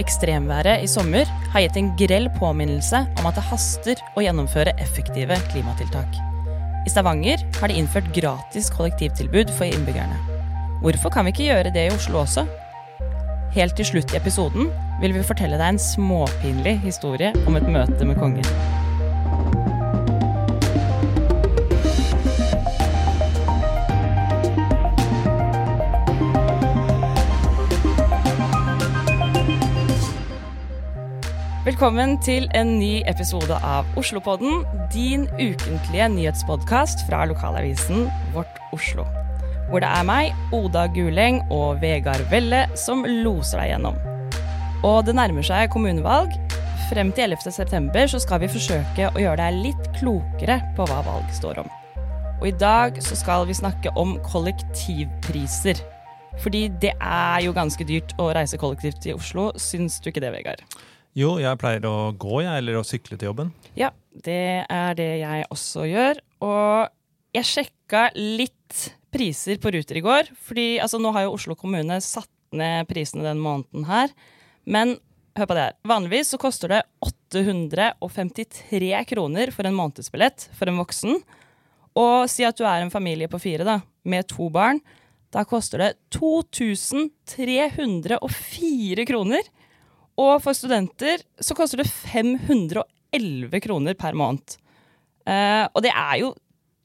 Ekstremværet i sommer har gitt en grell påminnelse om at det haster å gjennomføre effektive klimatiltak. I Stavanger har de innført gratis kollektivtilbud for innbyggerne. Hvorfor kan vi ikke gjøre det i Oslo også? Helt til slutt i episoden vil vi fortelle deg en småpinlig historie om et møte med kongen. Velkommen til en ny episode av Oslopodden, din ukentlige nyhetspodkast fra lokalavisen Vårt Oslo. Hvor det er meg, Oda Guleng og Vegard Velle som loser deg gjennom. Og det nærmer seg kommunevalg. Frem til 11.9 så skal vi forsøke å gjøre deg litt klokere på hva valg står om. Og i dag så skal vi snakke om kollektivpriser. Fordi det er jo ganske dyrt å reise kollektivt i Oslo, syns du ikke det, Vegard? Jo, jeg pleier å gå, jeg, eller å sykle til jobben. Ja, det er det jeg også gjør. Og jeg sjekka litt priser på Ruter i går. fordi altså, nå har jo Oslo kommune satt ned prisene den måneden her. Men hør på det her. Vanligvis så koster det 853 kroner for en månedsbillett for en voksen. Og si at du er en familie på fire da, med to barn. Da koster det 2304 kroner. Og for studenter så koster det 511 kroner per måned. Eh, og det er jo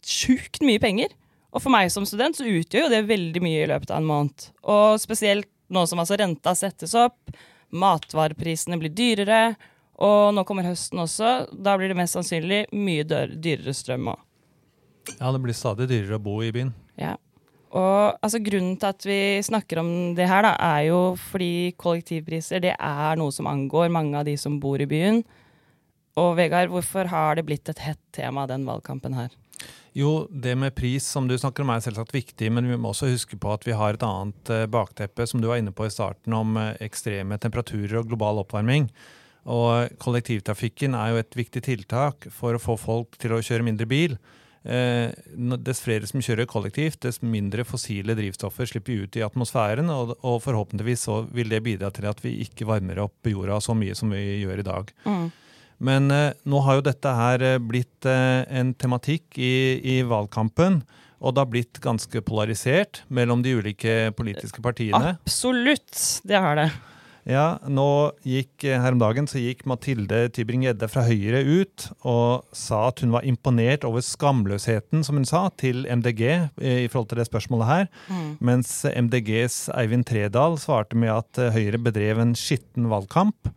sjukt mye penger. Og for meg som student så utgjør jo det veldig mye i løpet av en måned. Og spesielt nå som altså renta settes opp, matvareprisene blir dyrere, og nå kommer høsten også. Da blir det mest sannsynlig mye dyrere strøm òg. Ja, det blir stadig dyrere å bo i byen. Ja. Og altså, Grunnen til at vi snakker om det her, da, er jo fordi kollektivpriser det er noe som angår mange av de som bor i byen. Og Vegard, hvorfor har det blitt et hett tema, den valgkampen her? Jo, det med pris som du snakker om er selvsagt viktig, men vi må også huske på at vi har et annet eh, bakteppe, som du var inne på i starten, om eh, ekstreme temperaturer og global oppvarming. Og kollektivtrafikken er jo et viktig tiltak for å få folk til å kjøre mindre bil. Eh, dess flere som kjører kollektivt, dess mindre fossile drivstoffer slipper ut i atmosfæren. Og, forhåpentligvis så vil det bidra til at vi ikke varmer opp jorda så mye som vi gjør i dag. Mm. Men eh, nå har jo dette her eh, blitt en tematikk i, i, valgkampen. Og det har blitt ganske polarisert mellom de ulike politiske partiene. Absolutt, det har det. Ja, nå gikk eh, Her om dagen så gikk Mathilde Tybring-Gjedde fra Høyre ut og sa at hun var imponert over skamløsheten, som hun sa, til MDG eh, i forhold til det spørsmålet her. Mm. Mens MDGs Eivind Tredal svarte med at eh, Høyre bedrev en skitten valgkamp.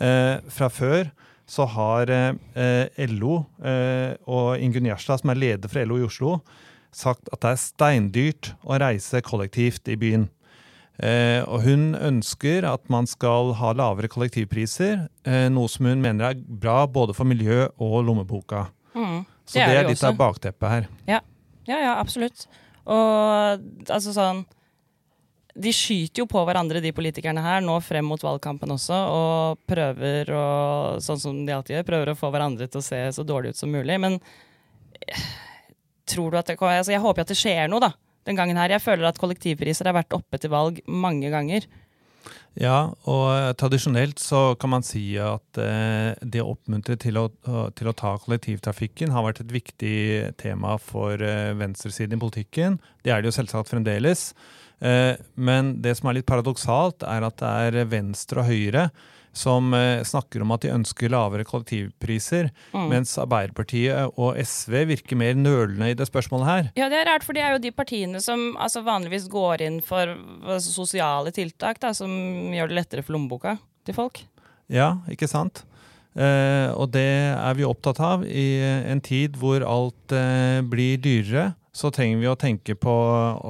Eh, fra før så har eh, LO eh, og Ingunn Gjerstad, som er leder for LO i Oslo, sagt at det er steindyrt å reise kollektivt i byen. Eh, og hun ønsker at man skal ha lavere kollektivpriser, eh, noe som hun mener er bra både for miljø og lommeboka. Mm, det Så det er, er litt også. av bakteppet her. Ja. ja, ja, absolutt. Og altså sånn De skyter jo på hverandre, de politikerne her, nå frem mot valgkampen også, og prøver å, sånn som de alltid gjør, prøver å få hverandre til å se så dårlig ut som mulig. Men eh, tror du at det, altså, jeg håper at det skjer noe, da den gangen her. Jeg føler at kollektivpriser har vært oppe til valg mange ganger. Ja, og eh, tradisjonelt så kan man si at eh, det å oppmuntre til å, til å, ta kollektivtrafikken har vært et viktig tema for eh, venstresiden i politikken. Det er det jo selvsagt fremdeles. Men det som er litt paradoksalt, er at det er venstre og høyre som eh, snakker om at de ønsker lavere kollektivpriser, mm. mens Arbeiderpartiet og SV virker mer nølende i det spørsmålet her. Ja, det er rart, for det er jo de partiene som altså, vanligvis går inn for altså, sosiale tiltak, da, som gjør det lettere for lommeboka til folk. Ja, ikke sant. Eh, og det er vi opptatt av. I en tid hvor alt eh, blir dyrere, så trenger vi å tenke på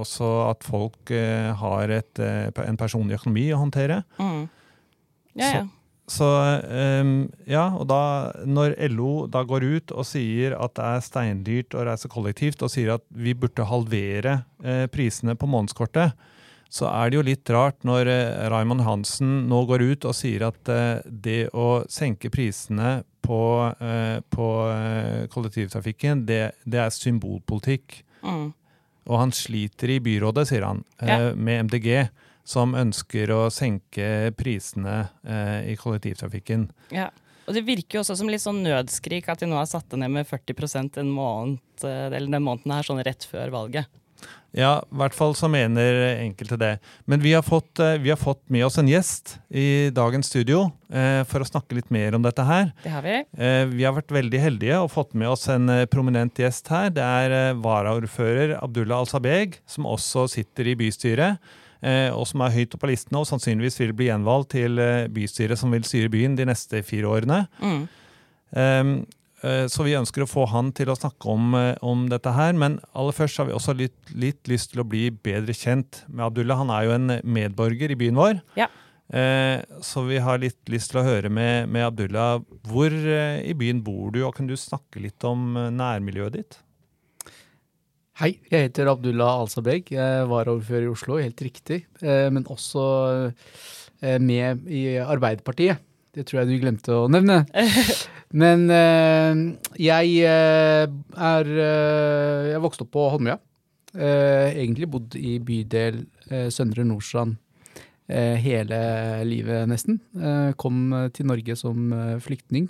også at folk eh, har et, eh, en personlig økonomi å håndtere. Mm. Ja, ja. Så, så um, ja, og da når LO da går ut og sier at det er steindyrt å reise kollektivt, og sier at vi burde halvere eh, prisene på månedskortet, så er det jo litt rart når eh, Raymond Hansen nå går ut og sier at eh, det å senke prisene på, eh, på eh, kollektivtrafikken, det, det, er symbolpolitikk. Mm. Og han sliter i byrådet, sier han, eh, ja. med MDG som ønsker å senke prisene eh, i kollektivtrafikken. Ja. Og det virker jo også som litt sånn nødskrik at de nå har satt det ned med 40% en måned, eh, eller den måneden her, sånn rett før valget. Ja, i hvert fall så mener enkelte det. Men vi har fått, eh, vi har fått med oss en gjest i dagens studio eh, for å snakke litt mer om dette her. Det har vi. Eh, vi har vært veldig heldige og fått med oss en eh, prominent gjest her. Det er eh, varaordfører Abdullah Al-Sabeg, som også sitter i bystyret. Eh, og som er høyt oppe på listene og sannsynligvis vil bli gjenvalgt til eh, bystyret som vil styre byen de neste fire årene. Mm. Um, eh, så vi ønsker å få han til å snakke om, om dette her. Men aller først har vi også litt, litt lyst til å bli bedre kjent med Abdullah. Han er jo en medborger i byen vår. Ja. Så vi har litt lyst til å høre med, med Abdullah. Hvor i byen bor du, og kan du snakke litt om nærmiljøet ditt? Hei, jeg heter Abdullah Alsabeg. Jeg var ordfører i Oslo, helt riktig. Eh, Men også eh, med i Arbeiderpartiet. Det tror jeg du glemte å nevne. Men eh, jeg er Jeg vokste opp på Holmlia. Eh, Egentlig bodd i bydel Søndre Nordstrand hele livet, nesten. Kom til Norge som flyktning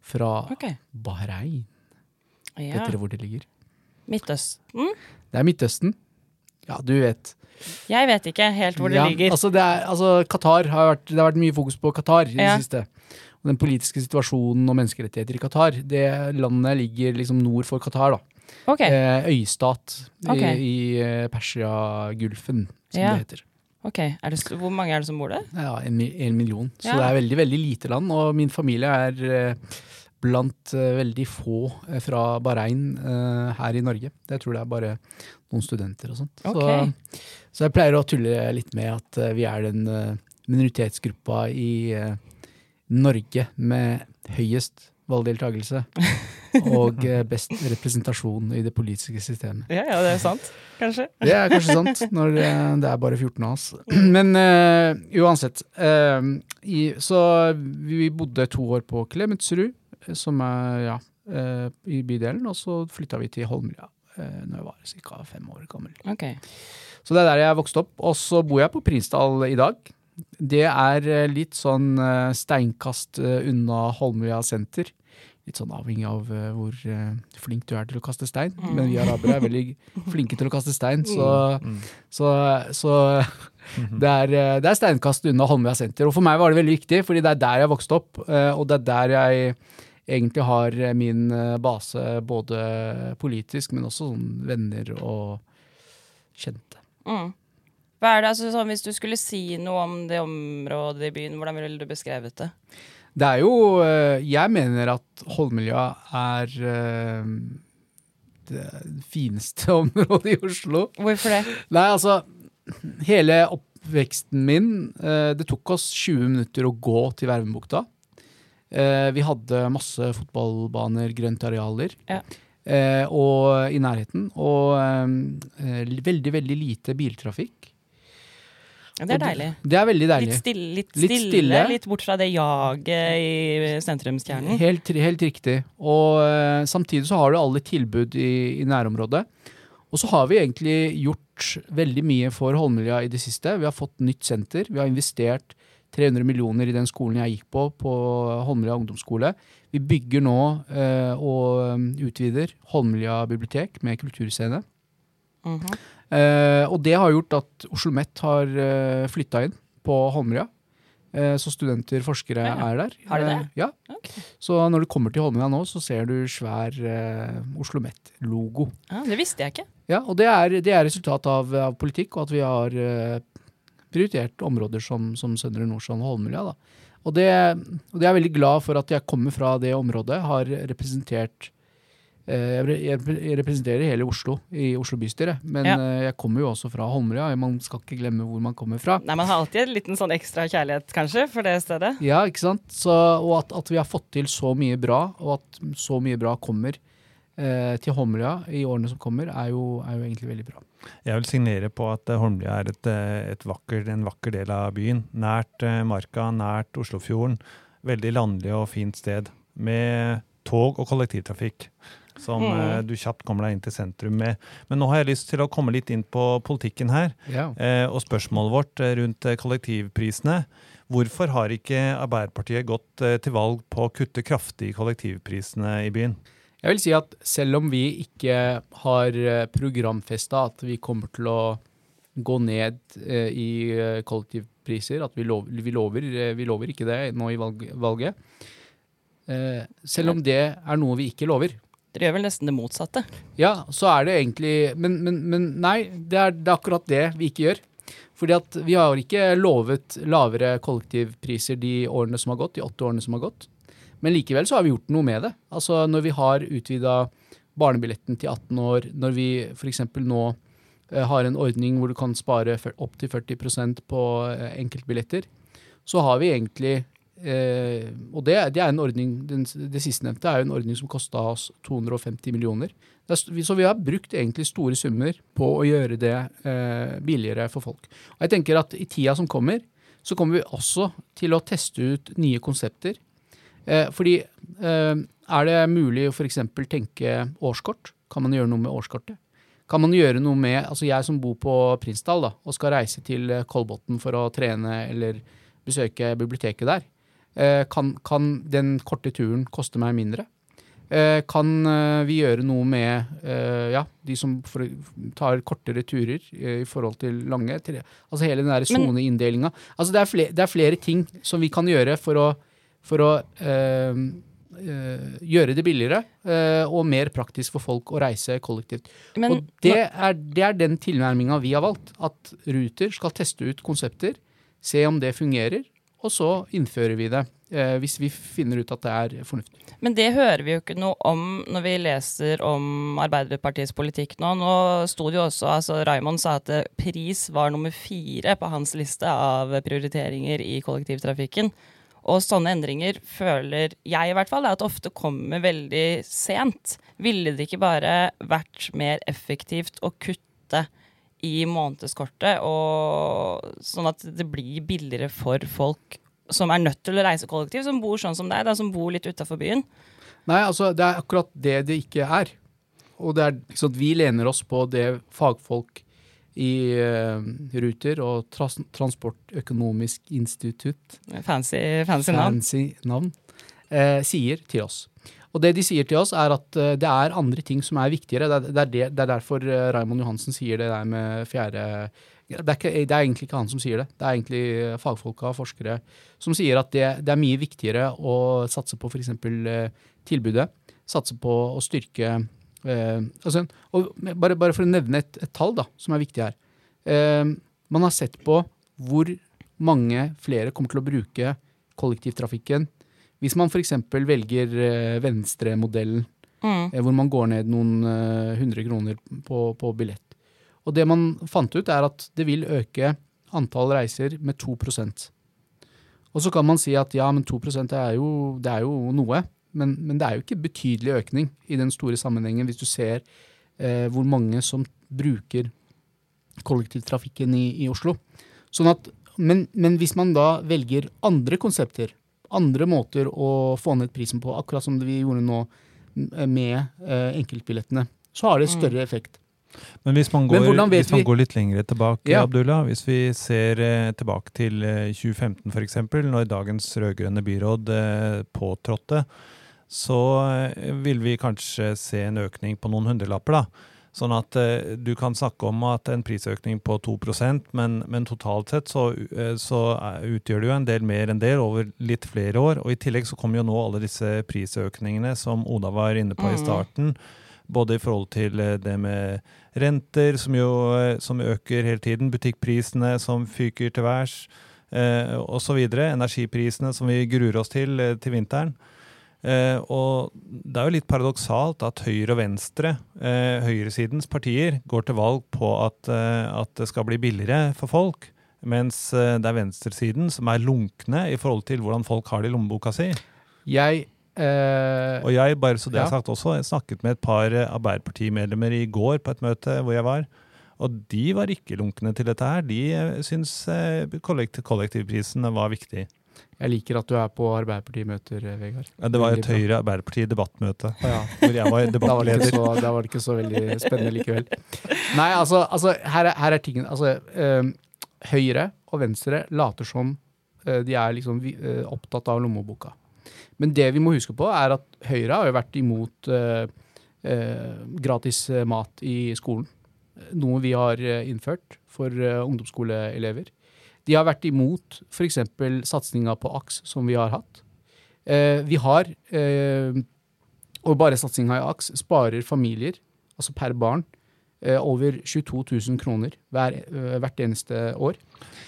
fra okay. Bahrain. Ja. Vet dere hvor det ligger? Midtøsten? Det er Midtøsten. Ja, du vet. Jeg vet ikke helt hvor det ja, ligger. Altså, det, er, altså, Qatar har vært, det har vært mye fokus på Qatar i Ja. det siste. Og den politiske situasjonen og menneskerettigheter i Qatar. Det landet ligger liksom nord for Qatar. da. Ok, Eh, øystat Ok. i, i eh, Persiagulfen, som Ja. det heter. ok. Er det, hvor mange er det som bor der? Ja, en, en million. Så Ja. det er veldig, veldig lite land. Og min familie er eh, blant eh, veldig få eh, fra Bahrain eh, her i Norge. Jeg tror det er bare noen studenter og sånt. Okay. Så, så jeg pleier å tulle litt med at vi er den minoritetsgruppa i Norge med høyest valgdeltakelse og best representasjon i det politiske systemet. Ja, ja, det er sant. Kanskje. Det er kanskje sant, når det er bare 14 av oss. Men uh, uansett. Uh, i, så vi bodde to år på Klemetsrud, som er ja, eh, i bydelen, og så flytta vi til Holmlia uh, når jeg var ca. fem år gammel. Okay. Så det er der jeg vokste opp. Og så bor jeg på Prinsdal i dag. Det er eh, litt sånn eh, steinkast eh, unna Holmlia senter. Litt sånn avhengig av eh, hvor eh, flink du er til å kaste stein. Men vi arabere er veldig flinke til å kaste stein, så, så, så det, er, eh, det er steinkast unna Holmlia senter. Og for meg var det veldig viktig, fordi det er der jeg vokste opp, eh, og det er der jeg egentlig har eh, min eh, base både politisk, men også sånn venner og kjente. Mm. Hva er det, altså, sånn, hvis du skulle si noe om det området i byen, hvordan ville du beskrevet det? Det er jo eh, Jeg mener at Holmlia er det fineste området i Oslo. Hvorfor det? Nei, altså Hele oppveksten min Det tok oss 20 minutter å gå til Vervenbukta. Eh, Vi hadde masse fotballbaner, grønte arealer. Ja. eh, Og i nærheten. Og eh, veldig, veldig lite biltrafikk. Det er deilig. Det er veldig deilig. Litt stille, litt, Litt stille, stille. litt bort fra det jaget i sentrumskjernen. Helt, helt riktig. Og eh, samtidig så har du alle tilbud i, i nærområdet. Og så har vi egentlig gjort veldig mye for Holmlia i det siste. Vi har fått nytt senter. Vi har investert 300 millioner i den skolen jeg gikk på, på Holmlia ungdomsskole. Vi bygger nå eh, og um, utvider Holmlia bibliotek med kulturscene. Mhm. Eh, og det har gjort at Oslo Met har eh, flytta inn på Holmlia. Eh, så studenter, forskere Ja. er der. Har de det? Eh, ja. Okay. Så når du kommer til Holmlia nå, så ser du svær eh, Oslo Met-logo. Ja, det visste jeg ikke. Ja, og det er, det er resultat av, av politikk, og at vi har eh, prioritert områder som, som Søndre Nordstrand og Holmlia. Da. Og det, og det er jeg veldig glad for at jeg kommer fra det området, har representert eh, jeg representerer hele Oslo i Oslo bystyre, men Ja. eh, jeg kommer jo også fra Holmlia. Man skal ikke glemme hvor man kommer fra. Nei, Man har alltid en liten sånn ekstra kjærlighet, kanskje, for det stedet. Ja, ikke sant? Så, og at, at vi har fått til så mye bra, og at så mye bra kommer til Holmlia i årene som kommer, er jo, er jo egentlig veldig bra. Jeg vil signere på at eh, Holmlia er et, eh, et vakker, en vakker del av byen. Nært eh, Marka, nært Oslofjorden. Veldig landlig og fint sted. Med tog og kollektivtrafikk. som Mm. eh, du kjapt kommer deg inn til sentrum med. Men nå har jeg lyst til å komme litt inn på politikken her. Ja. Eh, og spørsmålet vårt eh, rundt eh, kollektivprisene. Hvorfor har ikke Arbeiderpartiet gått eh, til valg på å kutte kraftig i kollektivprisene i byen? Jeg vil si at selv om vi ikke har programfesta at vi kommer til å gå ned eh, i eh, kollektivpriser, at vi lover, vi lover, eh, vi lover ikke det nå i valget. Eh, selv om det er noe vi ikke lover. Dere gjør vel nesten det motsatte. Ja, så er det egentlig Men, men, men nei, det er, det er akkurat det vi ikke gjør. Fordi at vi har ikke lovet lavere kollektivpriser de årene som har gått, de åtte årene som har gått. Men likevel så har vi gjort noe med det. Altså når vi har utvida barnebilletten til 18 år, når vi f.eks. nå eh, har en ordning hvor du kan spare opptil 40% på eh, enkeltbilletter, så har vi egentlig eh, Og det, det er en ordning, den, det sistnevnte er jo en ordning som kosta oss 250 millioner. Er, så vi har brukt egentlig store summer på å gjøre det eh, billigere for folk. Og jeg tenker at i tida som kommer, så kommer vi også til å teste ut nye konsepter. Eh, fordi eh, er det mulig å f.eks. tenke årskort? Kan man gjøre noe med årskortet? Kan man gjøre noe med Altså jeg som bor på Prinsdal da, og skal reise til eh, Kolbotn for å trene eller besøke biblioteket der, eh, kan, kan den korte turen koste meg mindre? Eh, kan vi gjøre noe med eh, ja, de som tar kortere turer i forhold til lange? Altså hele den der soneinndelinga. Altså det, er flere- det er flere ting som vi kan gjøre for å, for å eh, eh, gjøre det billigere eh, og mer praktisk for folk å reise kollektivt. Men og det er, det er den tilnærminga vi har valgt. At Ruter skal teste ut konsepter, se om det fungerer, og så innfører vi det. Eh, hvis vi finner ut at det er fornuftig. Men det hører vi jo ikke noe om når vi leser om Arbeiderpartiets politikk nå. Nå sto det jo også, altså Raymond sa at pris var nummer fire på hans liste av prioriteringer i kollektivtrafikken. Og sånne endringer føler jeg i hvert fall at ofte kommer veldig sent. Ville det ikke bare vært mer effektivt å kutte i månedskortet, sånn at det blir billigere for folk som er nødt til å reise kollektiv, som bor sånn som deg, da, som bor litt utafor byen? Nei, altså det er akkurat det det ikke er. Og det er liksom vi lener oss på det fagfolk i uh, Ruter og Trans Transportøkonomisk institutt, Fancy, fancy navn. fancy navn, uh, sier til oss. Og det de sier til oss, er at uh, det er andre ting som er viktigere. Det er, det er, det, det er derfor Raymond Johansen sier det der med fjerde det er, ikke, det er egentlig ikke han som sier det. Det er egentlig fagfolka og forskere som sier at det, det er mye viktigere å satse på f.eks. Tilbudet. Satse på å styrke eh, altså, bare, bare for å nevne et, et tall da, som er viktig her. Eh, man har sett på hvor mange flere kommer til å bruke kollektivtrafikken hvis man f.eks. velger eh, venstremodellen, Mm. eh, hvor man går ned noen eh, hundre kroner på, på billett. Og det man fant ut, er at det vil øke antall reiser med 2% Og så kan man si at ja, men 2% er jo, det er jo noe. Men, men det er jo ikke betydelig økning i den store sammenhengen hvis du ser eh, hvor mange som bruker kollektivtrafikken i, i Oslo. Sånn at, men, men hvis man da velger andre konsepter, andre måter å få ned prisen på, akkurat som vi gjorde nå med eh, enkeltbillettene, så har det større effekt. Men hvis man går, hvis man går litt lenger tilbake, Ja. Abdullah, hvis vi ser eh, tilbake til eh, 2015 f.eks., når dagens rød-grønne byråd eh, påtrådte, så eh, vil vi kanskje se en økning på noen hundrelapper. da. Sånn at eh, du kan snakke om at en prisøkning på 2% men, men totalt sett så, eh, så er- utgjør det jo en del mer enn det over litt flere år. Og i tillegg så kommer jo nå alle disse prisøkningene som Oda var inne på i Mm. starten. Både i forhold til eh, det med renter, som jo eh, som øker hele tiden, butikkprisene som fyker til værs, eh, osv. Energiprisene som vi gruer oss til eh, til vinteren. Eh, og det er jo litt paradoksalt at høyre og venstre, eh, høyresidens partier, går til valg på at, eh, at det skal bli billigere for folk, mens eh, det er venstresiden som er lunkne i forhold til hvordan folk har det i lommeboka si. Jeg eh, Og jeg, bare så det er Ja. sagt også, jeg snakket med et par eh, Arbeiderpartimedlemmer i går på et møte hvor jeg var. Og de var ikke lunkne til dette her. De syns eh, kollektivprisen var viktig. Jeg liker at du er på Arbeiderparti-møter, Vegard. Ja, det var et Høyre Arbeiderparti-debattmøte ja. hvor jeg var Da var, så, da var det ikke så veldig spennende likevel. Nei, altså, altså her, er, her er tingen. Altså, eh, Høyre og Venstre later som eh, de er liksom eh, opptatt av lommeboka. Men det vi må huske på, er at Høyre har jo vært imot eh, eh, gratis eh, mat i skolen. Noe vi har eh, innført for eh, ungdomsskoleelever. De har vært imot f.eks. satsinga på AKS som vi har hatt. Eh, vi har eh, og bare satsinga i AKS sparer familier, altså per barn, eh, over 22 000 kroner hver, eh, hvert eneste år.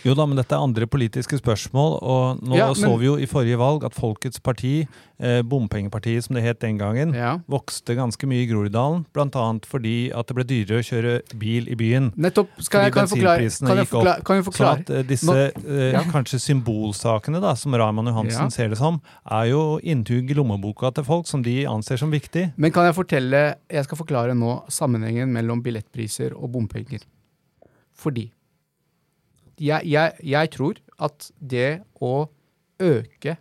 Jo da, men dette er andre politiske spørsmål, og nå Ja, så men- vi jo i forrige valg at Folkets parti, eh, bompengepartiet som det het den gangen, Ja. vokste ganske mye i Groruddalen, bl.a. fordi at det ble dyrere å kjøre bil i byen. Nettopp. Skal jeg, kan, jeg forklare, bensinprisene kan, jeg gikk opp. forklare, kan jeg Sånn at eh, disse eh, Ja. kanskje symbolsakene, da, som Raymond Johansen ser det som, er jo inntug i lommeboka til folk som de anser som viktig. Men kan jeg fortelle Jeg skal forklare nå sammenhengen mellom billettpriser og bompenger. Fordi jeg, jeg, jeg tror at det å øke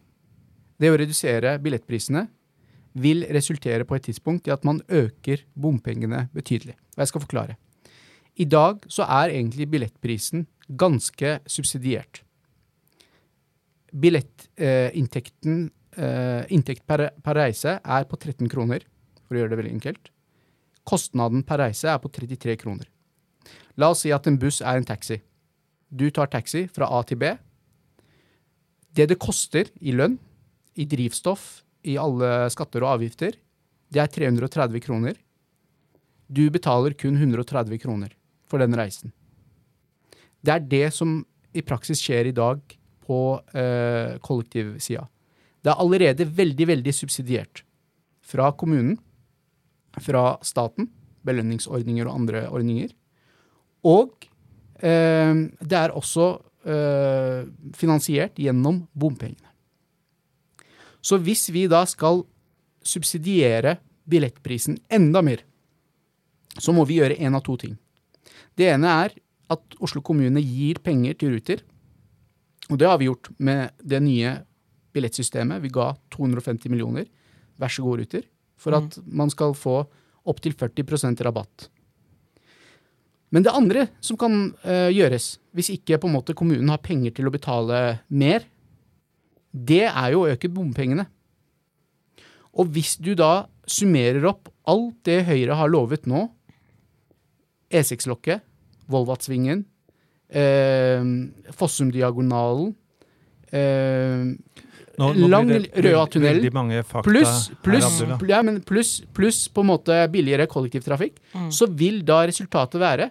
Det å redusere billettprisene vil resultere på et tidspunkt i at man øker bompengene betydelig. Og jeg skal forklare. I dag så er egentlig billettprisen ganske subsidiert. Billettinntekten eh, inntekt per, per reise er på 13 kroner, for å gjøre det veldig enkelt. Kostnaden per reise er på 33 kroner. La oss si at en buss er en taxi. Du tar taxi fra A til B. Det det koster i lønn, i drivstoff, i alle skatter og avgifter, det er 330 kroner. Du betaler kun 130 kroner for den reisen. Det er det som i praksis skjer i dag på eh, kollektivsida. Det er allerede veldig, veldig subsidiert. Fra kommunen, fra staten, belønningsordninger og andre ordninger. Og eh, det er også eh, finansiert gjennom bompengene. Så hvis vi da skal subsidiere billettprisen enda mer, så må vi gjøre én av to ting. Det ene er at Oslo kommune gir penger til Ruter. Og det har vi gjort med det nye billettsystemet. Vi ga 250 millioner, vær så god, Ruter, for at man skal få opptil 40% rabatt. Men det andre som kan uh, gjøres, hvis ikke på en måte kommunen har penger til å betale mer, det er jo å øke bompengene. Og hvis du da summerer opp alt det Høyre har lovet nå, E6-lokket, Volvatsvingen, eh, Fossum-diagonalen, eh, Nå, nå Lang blir det Røa-tunnel, veldig mange fakta Pluss plus, ja, plus, plus, på en måte billigere kollektivtrafikk, så vil da resultatet være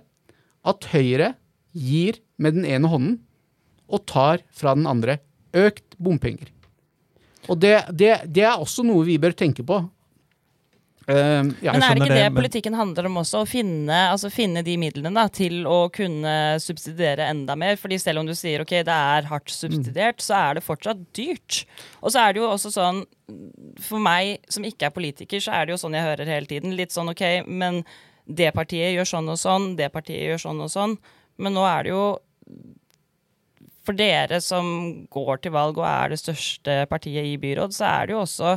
at Høyre gir med den ene hånden og tar fra den andre økt bompenger. Og det, det, det er også noe vi bør tenke på. Uh, ja. Men er det ikke det, det, politikken handler om også? Å finne, altså finne de midlene da, til å kunne subsidiere enda mer. Fordi selv om du sier ok, det er hardt subsidiert, så er det fortsatt dyrt. Og så er det jo også sånn, for meg som ikke er politiker, så er det jo sånn jeg hører hele tiden. Litt sånn ok, men det partiet gjør sånn og sånn, det partiet gjør sånn og sånn. Men nå er det jo for dere som går til valg og er det største partiet i byråd, så er det jo også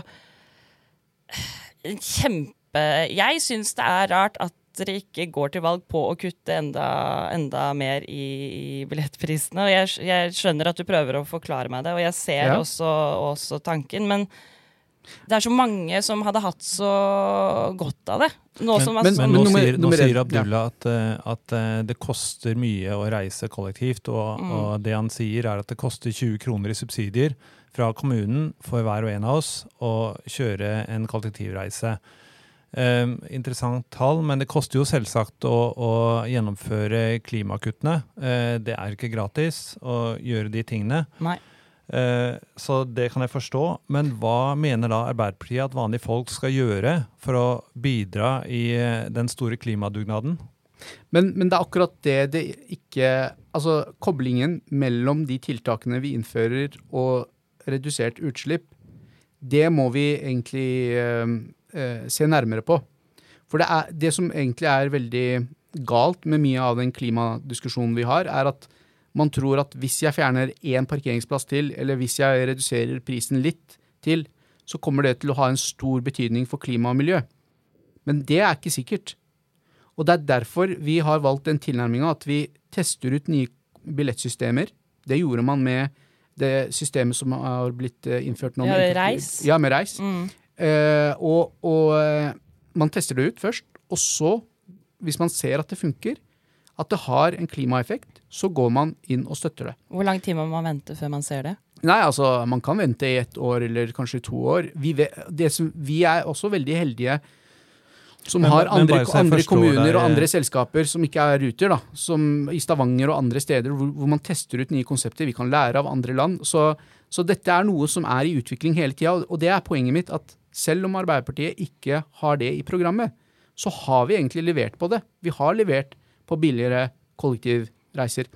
en kjempe Jeg syns det er rart at dere ikke går til valg på å kutte enda, enda mer i, i billettprisene. Og jeg, jeg skjønner at du prøver å forklare meg det, og jeg ser Ja. også, også tanken, men det er så mange som hadde hatt så godt av det. Nå som men- altså, Men nå, sier, nå sier Abdullah at, eh, at eh, det koster mye å reise kollektivt, og, Mm. og det han sier er at det koster 20 kroner i subsidier fra kommunen for hver og en av oss å kjøre en kollektivreise. Um, interessant tall, men det koster jo selvsagt å, å gjennomføre klimakuttene. Uh, det er ikke gratis å gjøre de tingene. nei. Eh, Så det kan jeg forstå. Men hva mener da Arbeiderpartiet at vanlige folk skal gjøre for å bidra i eh, den store klimadugnaden? Men, men det er akkurat det det ikke Altså koblingen mellom de tiltakene vi innfører og redusert utslipp, det må vi egentlig eh, eh, se nærmere på. For det, er, det som egentlig er veldig galt med mye av den klimadiskusjonen vi har, er at man tror at hvis jeg fjerner én parkeringsplass til, eller hvis jeg reduserer prisen litt til, så kommer det til å ha en stor betydning for klima og miljø. Men det er ikke sikkert. Og det er derfor vi har valgt den tilnærminga at vi tester ut nye billettsystemer. Det gjorde man med det systemet som har blitt eh, innført nå. Ja, med- Reis. Ja, med Reis. Mm. Uh, og, og eh, man tester det ut først, og så, hvis man ser at det funker, at det har en klimaeffekt, så går man inn og støtter det. Hvor lang tid må man vente før man ser det? Nei, altså, man kan vente i ett år eller kanskje to år. Vi, det som, vi er også veldig heldige som Men- har andre, andre kommuner og andre selskaper som ikke er Ruter, da, som i Stavanger og andre steder hvor, hvor man tester ut nye konsepter. Vi kan lære av andre land. Så, så dette er noe som er i utvikling hele tida, og det er poenget mitt at selv om Arbeiderpartiet ikke har det i programmet, så har vi egentlig levert på det. Vi har levert på billigere kollektivreiser.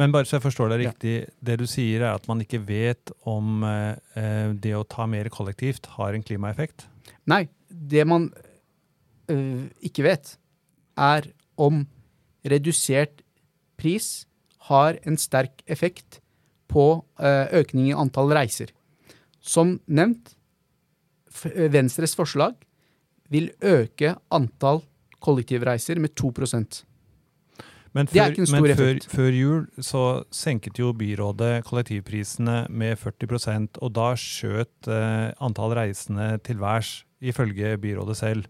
Men bare så jeg forstår deg Ja. riktig, det du sier er at man ikke vet om eh, eh, det å ta mer kollektivt har en klimaeffekt? Nei, det man øh, ikke vet, er om redusert pris har en sterk effekt på øh, økning i antall reiser. Som nevnt, øh, Venstres forslag vil øke antall kollektivreiser med 2 Men før, men før, før jul så senket jo byrådet kollektivprisene med 40 og da skjøt eh, antall reisende til værs, ifølge byrådet selv.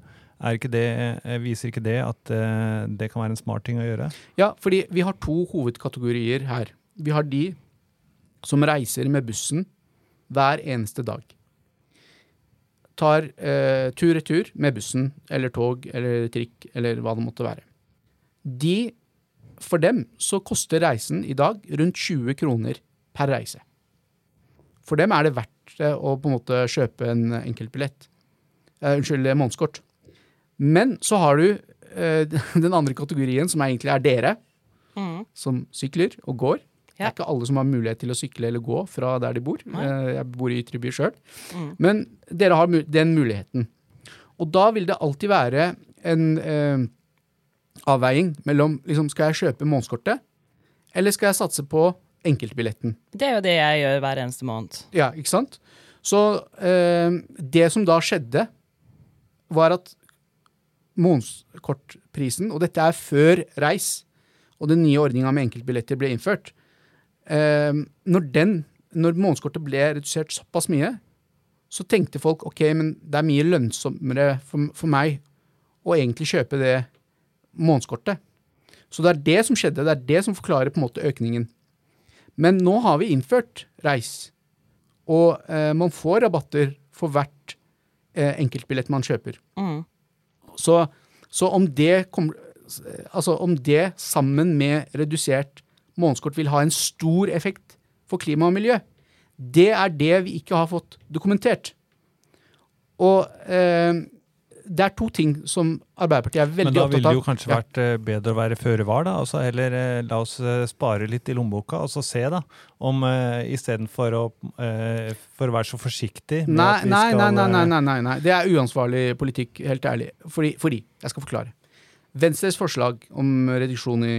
Ikke det, eh, viser ikke det at eh, det kan være en smart ting å gjøre? Ja, fordi vi har to hovedkategorier her. Vi har de som reiser med bussen hver eneste dag. Tar tur eh, tur-retur med bussen eller tog eller trikk eller hva det måtte være. De, for dem så koster reisen i dag rundt 20 kroner per reise. For dem er det verdt å på en måte kjøpe en enkeltbillett. Uh, unnskyld, månedskort. Men så har du uh, den andre kategorien, som egentlig er dere, Mm. som sykler og går. Det er ikke alle som har mulighet til å sykle eller gå fra der de bor. Eh, Jeg bor i Ytre by sjøl. Mm. Men dere har den muligheten. Og da vil det alltid være en eh, avveiing mellom liksom, skal jeg kjøpe månedskortet, eller skal jeg satse på enkeltbilletten. Det er jo det jeg gjør hver eneste måned. Ja, ikke sant? Så eh, det som da skjedde, var at månedskortprisen, og dette er før reis, og den nye ordninga med enkeltbilletter ble innført eh, Når den, når månedskortet ble redusert såpass mye, så tenkte folk ok, men det er mye lønnsommere for, for meg å egentlig kjøpe det månedskortet. Så det er det som skjedde, det er det som forklarer på en måte økningen. Men nå har vi innført reis, og eh, man får rabatter for hvert eh, enkeltbillett man kjøper. Mm. Så, så om, det kom, altså om det sammen med redusert månedskort vil ha en stor effekt for klima og miljø, det er det vi ikke har fått dokumentert. Og eh, det er to ting som Arbeiderpartiet er veldig opptatt av. Men da ville det jo kanskje Ja. vært eh, bedre å være føre var, da. Altså heller eh, la oss eh, spare litt i lommeboka, og så se, da. Om uh, istedenfor å eh, for å være så forsiktig med Nei, at vi nei, skal nei, nei, nei, nei, nei. Det er uansvarlig politikk, helt ærlig. Fordi, fordi jeg skal forklare. Venstres forslag om reduksjon i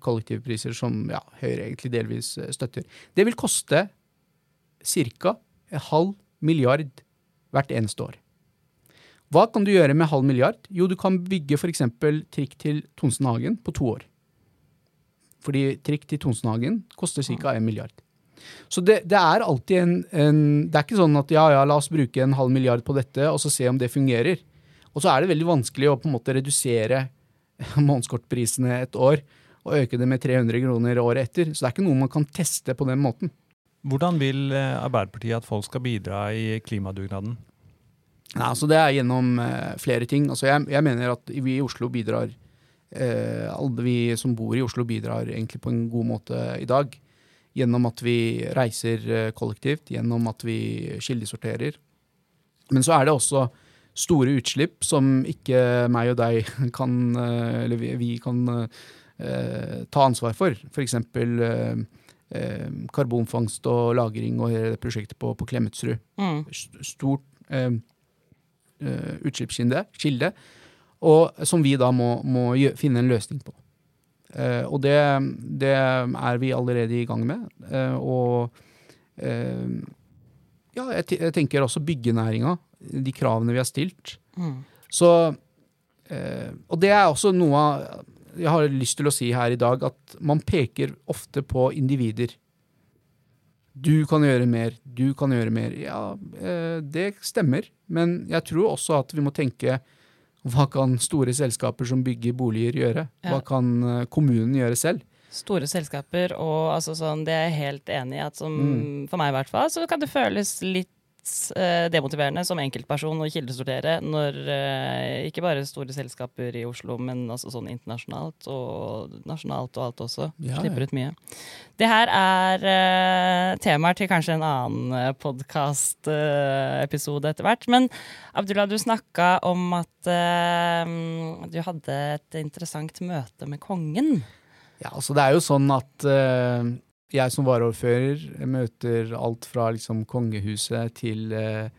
kollektivpriser, som ja, Høyre egentlig delvis støtter, det vil koste ca. en halv milliard hvert eneste år. Hva kan du gjøre med halv milliard? Jo, du kan bygge f.eks. trikk til Tonsenhagen på to år. Fordi trikk til Tonsenhagen koster ca. en milliard. Så det, det er alltid en, en Det er ikke sånn at ja, ja, la oss bruke en halv milliard på dette, og så se om det fungerer. Og så er det veldig vanskelig å på en måte redusere månedskortprisene et år og øke det med 300 kroner året etter. Så det er ikke noe man kan teste på den måten. Hvordan vil eh, Arbeiderpartiet at folk skal bidra i klimadugnaden? Nei, altså Det er gjennom eh, flere ting. Altså jeg, jeg mener at vi i Oslo bidrar eh, Alle vi som bor i Oslo bidrar egentlig på en god måte i dag. Gjennom at vi reiser eh, kollektivt, gjennom at vi kildesorterer. Men så er det også store utslipp som ikke meg og deg kan eh, Eller vi, vi kan eh, ta ansvar for. F.eks. Eh, eh, karbonfangst og -lagring og hele det prosjektet på, på Klemetsrud Mm. stort eh, eh, utslippskilde, og som vi da må, må finne en løsning på. Uh, og det, det er vi allerede i gang med. Uh, og uh, ja, jeg, jeg tenker også byggenæringa, de kravene vi har stilt. Mm. Så eh, Og det er også noe jeg har lyst til å si her i dag, at man peker ofte på individer. Du kan gjøre mer, du kan gjøre mer. Ja, eh, det stemmer, men jeg tror også at vi må tenke hva kan store selskaper som bygger boliger gjøre? Hva kan eh, kommunen gjøre selv? Store selskaper og altså sånn, det er jeg helt enig i at som, Mm. for meg i hvert fall, så kan det føles litt demotiverende som enkeltperson å kildesortere når eh, ikke bare store selskaper i Oslo, men altså sånn internasjonalt og nasjonalt og alt også Ja, slipper ut mye. Det her er uh, temaer til kanskje en annen uh, podkast-episode etter hvert. Men Abdullah, du snakka om at eh, du hadde et interessant møte med kongen. Ja, altså det er jo sånn at eh, jeg som varaordfører møter alt fra liksom kongehuset til eh,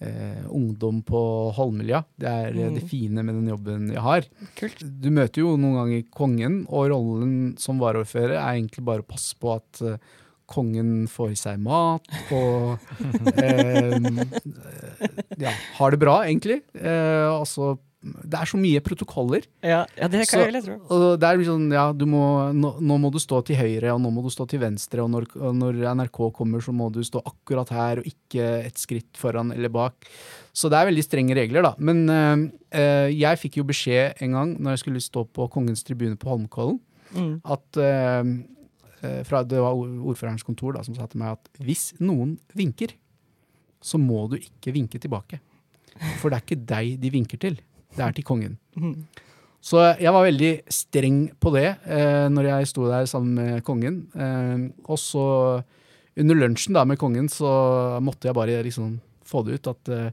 eh, ungdom på Holmlia. Det er mm. det fine med den jobben jeg har. Kult. Du møter jo noen ganger kongen, og rollen som varaordfører er egentlig bare å passe på at eh, kongen får i seg mat og eh, ja, har det bra, egentlig. Eh, altså, det er så mye protokoller. Ja, det Så- kan jeg vel tro. Og det er liksom, ja, du må, nå, nå må du stå til høyre, og nå må du stå til venstre, og når, og når NRK kommer, så må du stå akkurat her, og ikke et skritt foran eller bak. Så det er veldig strenge regler, da. Men øh, jeg fikk jo beskjed en gang, når jeg skulle stå på Kongens tribune på Holmenkollen, Mm. at eh, fra, Det var ord- ordførerens kontor da, som sa til meg at hvis noen vinker, så må du ikke vinke tilbake. For det er ikke deg de vinker til, det er til kongen. Mm. Så jeg var veldig streng på det eh, når jeg sto der sammen med kongen. Eh, og så under lunsjen da med kongen så måtte jeg bare liksom få det ut at eh,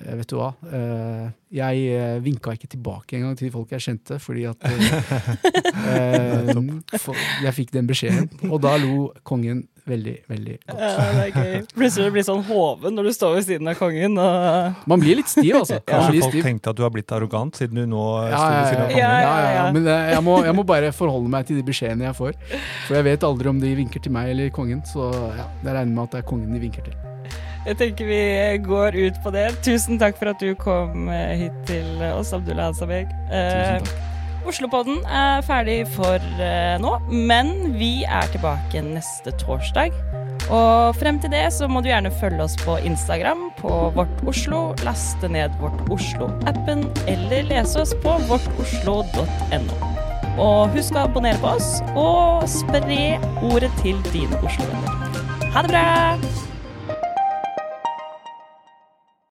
Vet du hva, eh, jeg eh, vinka ikke tilbake engang til folk jeg kjente, fordi at eh, eh, Jeg fikk den beskjeden, og da lo kongen veldig, veldig godt. Ja, det er gøy. Plutselig blir sånn hoven når du står ved siden av kongen. Og... Man blir litt stiv, altså. Kanskje folk stiv. tenkte at du har blitt arrogant, siden du nå Ja, står ved ja, siden av kongen. Ja, ja, ja, ja, ja. Men eh, jeg må, jeg må bare forholde meg til de beskjedene jeg får. For jeg vet aldri om de vinker til meg eller kongen, så ja, jeg regner med at det er kongen de vinker til. Jeg tenker vi går ut på det. Tusen takk for at du kom eh, hit til oss, Abdullah Ansabeg. Tusen takk. Oslopodden er ferdig for eh, nå, men vi er tilbake neste torsdag. Og frem til det så må du gjerne følge oss på Instagram på Vårt Oslo, laste ned Vårt Oslo-appen, eller lese oss på vårtoslo.no. Og husk å abonnere på oss, og spre ordet til dine Oslo-venner. Ha det bra!